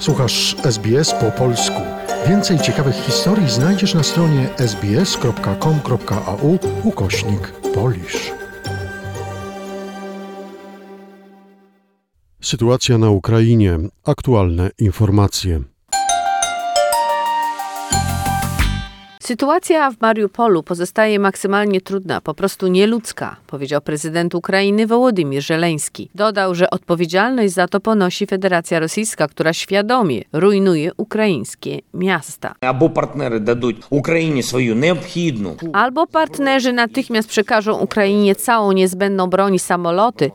Słuchasz SBS po polsku. Więcej ciekawych historii znajdziesz na stronie sbs.com.au ukośnik polisz. Sytuacja na Ukrainie. Aktualne informacje. Sytuacja w Mariupolu pozostaje maksymalnie trudna, po prostu nieludzka, powiedział prezydent Ukrainy Wołodymir Żeleński. Dodał, że odpowiedzialność za to ponosi Federacja Rosyjska, która świadomie rujnuje ukraińskie miasta. Albo partnerzy dadzą Ukrainie swoją nieobchodną. Albo partnerzy natychmiast przekażą Ukrainie całą niezbędną broń i samoloty,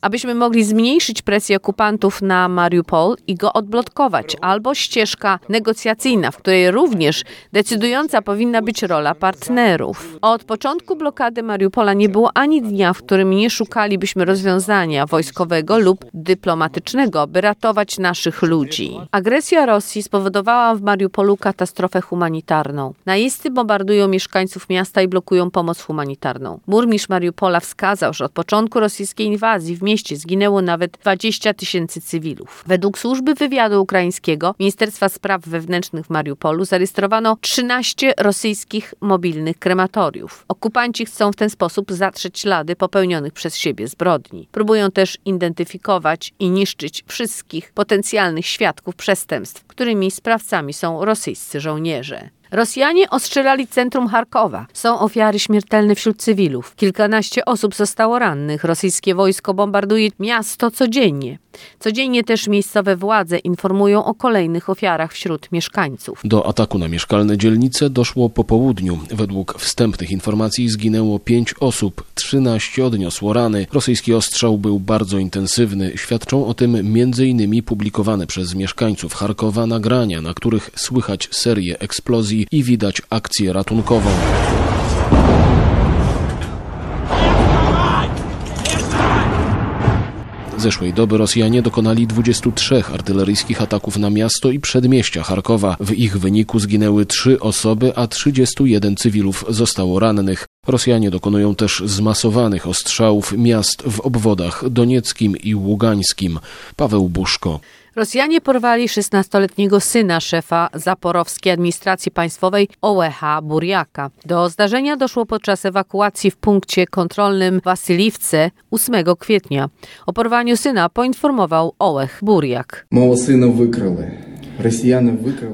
abyśmy mogli zmniejszyć presję okupantów na Mariupol i go odblokować. Albo ścieżka negocjacyjna, w której również decydująca powinna być rola partnerów. Od początku blokady Mariupola nie było ani dnia, w którym nie szukalibyśmy rozwiązania wojskowego lub dyplomatycznego, by ratować naszych ludzi. Agresja Rosji spowodowała w Mariupolu katastrofę humanitarną. Najeźdźcy bombardują mieszkańców miasta i blokują pomoc humanitarną. Burmistrz Mariupola wskazał, że od początku rosyjskiej inwazji w mieście zginęło nawet 20 tysięcy cywilów. Według służby wywiadu ukraińskiego Ministerstwa Spraw Wewnętrznych w Mariupolu zarejestrowano 13 rosyjskich mobilnych krematoriów. Okupanci chcą w ten sposób zatrzeć ślady popełnionych przez siebie zbrodni. Próbują też identyfikować i niszczyć wszystkich potencjalnych świadków przestępstw, którymi sprawcami są rosyjscy żołnierze. Rosjanie ostrzelali centrum Charkowa. Są ofiary śmiertelne wśród cywilów. Kilkanaście osób zostało rannych. Rosyjskie wojsko bombarduje miasto codziennie. Codziennie też miejscowe władze informują o kolejnych ofiarach wśród mieszkańców. Do ataku na mieszkalne dzielnice doszło po południu. Według wstępnych informacji zginęło 5 osób, 13 odniosło rany. Rosyjski ostrzał był bardzo intensywny. Świadczą o tym m.in. publikowane przez mieszkańców Charkowa nagrania, na których słychać serię eksplozji i widać akcję ratunkową. Zeszłej doby Rosjanie dokonali 23 artyleryjskich ataków na miasto i przedmieścia Charkowa. W ich wyniku zginęły 3 osoby, a 31 cywilów zostało rannych. Rosjanie dokonują też zmasowanych ostrzałów miast w obwodach donieckim i ługańskim. Paweł Buszko. Rosjanie porwali 16-letniego syna szefa zaporowskiej administracji państwowej Ołecha Burjaka. Do zdarzenia doszło podczas ewakuacji w punkcie kontrolnym Wasyliwce 8 kwietnia. O porwaniu syna poinformował Ołech Burjak. Mało syna wykryli.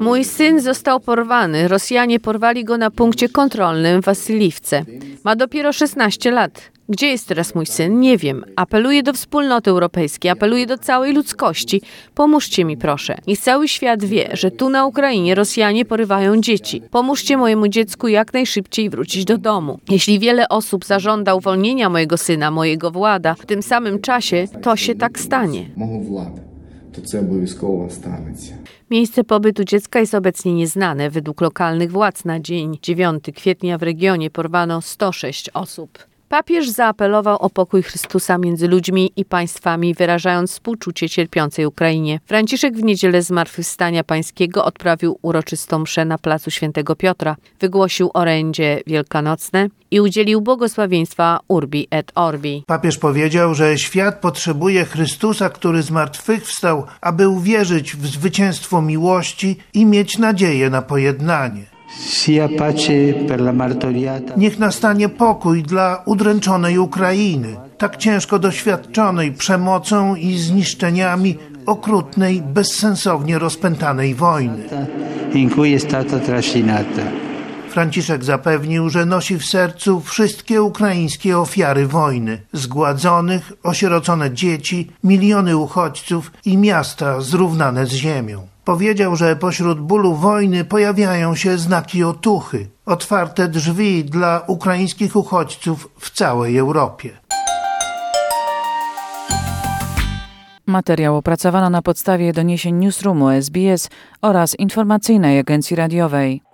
Mój syn został porwany. Rosjanie porwali go na punkcie kontrolnym w Wasyliwce. Ma dopiero 16 lat. Gdzie jest teraz mój syn? Nie wiem. Apeluję do wspólnoty europejskiej, apeluję do całej ludzkości. Pomóżcie mi, proszę. I cały świat wie, że tu na Ukrainie Rosjanie porywają dzieci. Pomóżcie mojemu dziecku jak najszybciej wrócić do domu. Jeśli wiele osób zażąda uwolnienia mojego syna, mojego włada, w tym samym czasie to się tak stanie. Mogą włada to це обов'язково станеться. Miejsce pobytu dziecka jest obecnie nieznane. Według lokalnych władz na dzień 9 kwietnia w regionie porwano 106 osób. Papież zaapelował o pokój Chrystusa między ludźmi i państwami, wyrażając współczucie cierpiącej Ukrainie. Franciszek w niedzielę Zmartwychwstania Pańskiego odprawił uroczystą mszę na placu Świętego Piotra, wygłosił orędzie wielkanocne i udzielił błogosławieństwa Urbi et Orbi. Papież powiedział, że świat potrzebuje Chrystusa, który zmartwychwstał, aby uwierzyć w zwycięstwo miłości i mieć nadzieję na pojednanie. Niech nastanie pokój dla udręczonej Ukrainy, tak ciężko doświadczonej przemocą i zniszczeniami okrutnej, bezsensownie rozpętanej wojny. Franciszek zapewnił, że nosi w sercu wszystkie ukraińskie ofiary wojny, zgładzonych, osierocone dzieci, miliony uchodźców i miasta zrównane z ziemią. Powiedział, że pośród bólu wojny pojawiają się znaki otuchy, otwarte drzwi dla ukraińskich uchodźców w całej Europie. Materiał opracowano na podstawie doniesień Newsroomu SBS oraz informacyjnej agencji radiowej.